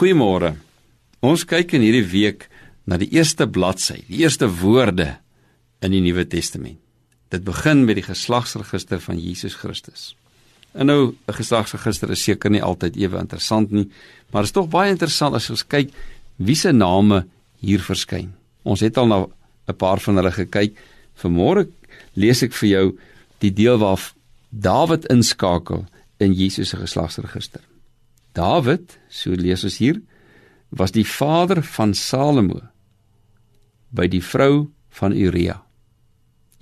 Goeiemôre. Ons kyk in hierdie week na die eerste bladsy, die eerste woorde in die Nuwe Testament. Dit begin met die geslagsregister van Jesus Christus. En nou, 'n geslagsregister is seker nie altyd ewe interessant nie, maar dit is tog baie interessant as ons kyk wie se name hier verskyn. Ons het al na 'n paar van hulle gekyk. Vanmôre lees ek vir jou die deel waar Dawid inskakel in Jesus se geslagsregister. Dawid, so lees ons hier, was die vader van Salomo by die vrou van Uria.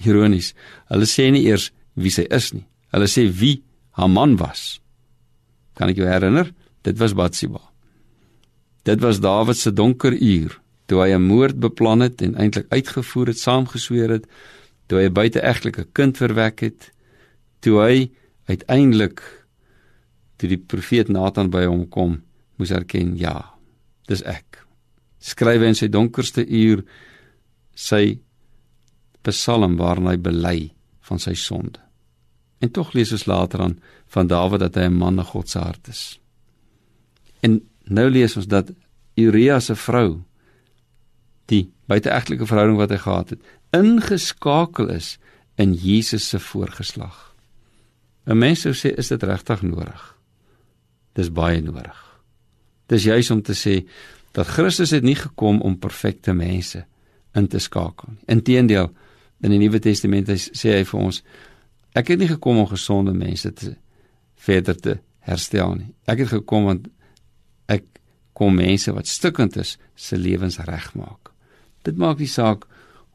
Ironies, hulle sê nie eers wie sy is nie. Hulle sê wie haar man was. Kan ek jou herinner? Dit was Batsheba. Dit was Dawid se donker uur toe hy 'n moord beplan het en eintlik uitgevoer het, saamgesweer het, toe hy 'n buiteegtelike kind verwek het, toe hy uiteindelik toe die profeet Nathan by hom kom, moes erken, ja, dis ek. Skryf in sy donkerste uur sy psalm waarin hy bely van sy sonde. En tog lees ons later aan van Dawid dat hy 'n man na God se hart is. En nou lees ons dat Uria se vrou die buiteegtelike verhouding wat hy gehad het, ingeskakel is in Jesus se voorgeslag. 'n Mens sou sê is dit regtig nodig? Dis baie nodig. Dis juis om te sê dat Christus het nie gekom om perfekte mense in te skakel nie. Inteendeel, in die Nuwe Testament sê hy vir ons ek het nie gekom om gesonde mense te verder te herstel nie. Ek het gekom want ek kom mense wat stukkend is se lewens regmaak. Dit maak nie saak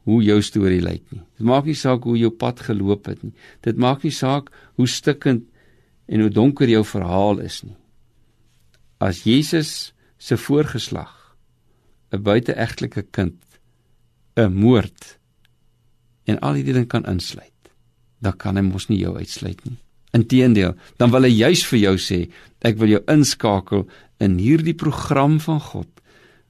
hoe jou storie lyk nie. Dit maak nie saak hoe jou pad geloop het nie. Dit maak nie saak hoe stukkend en hoe donker jou verhaal is nie as Jesus se voorgeslag 'n buiteegtelike kind 'n moord en al hierdie ding kan insluit, dan kan hy mos nie jou uitsluit nie. Inteendeel, dan wil hy juis vir jou sê, ek wil jou inskakel in hierdie program van God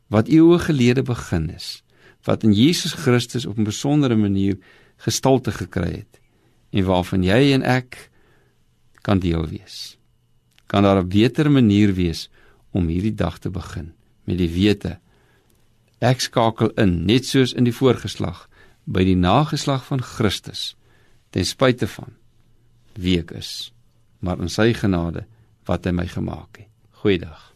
wat eeue gelede begin is, wat in Jesus Christus op 'n besondere manier gestalte gekry het en waarvan jy en ek kan deel wees. Kan daar 'n beter manier wees om hierdie dag te begin met die wete. Ek skakel in net soos in die voorgeslag by die nageslag van Christus ten spyte van wie ek is maar in sy genade wat hy my gemaak het. Goeiedag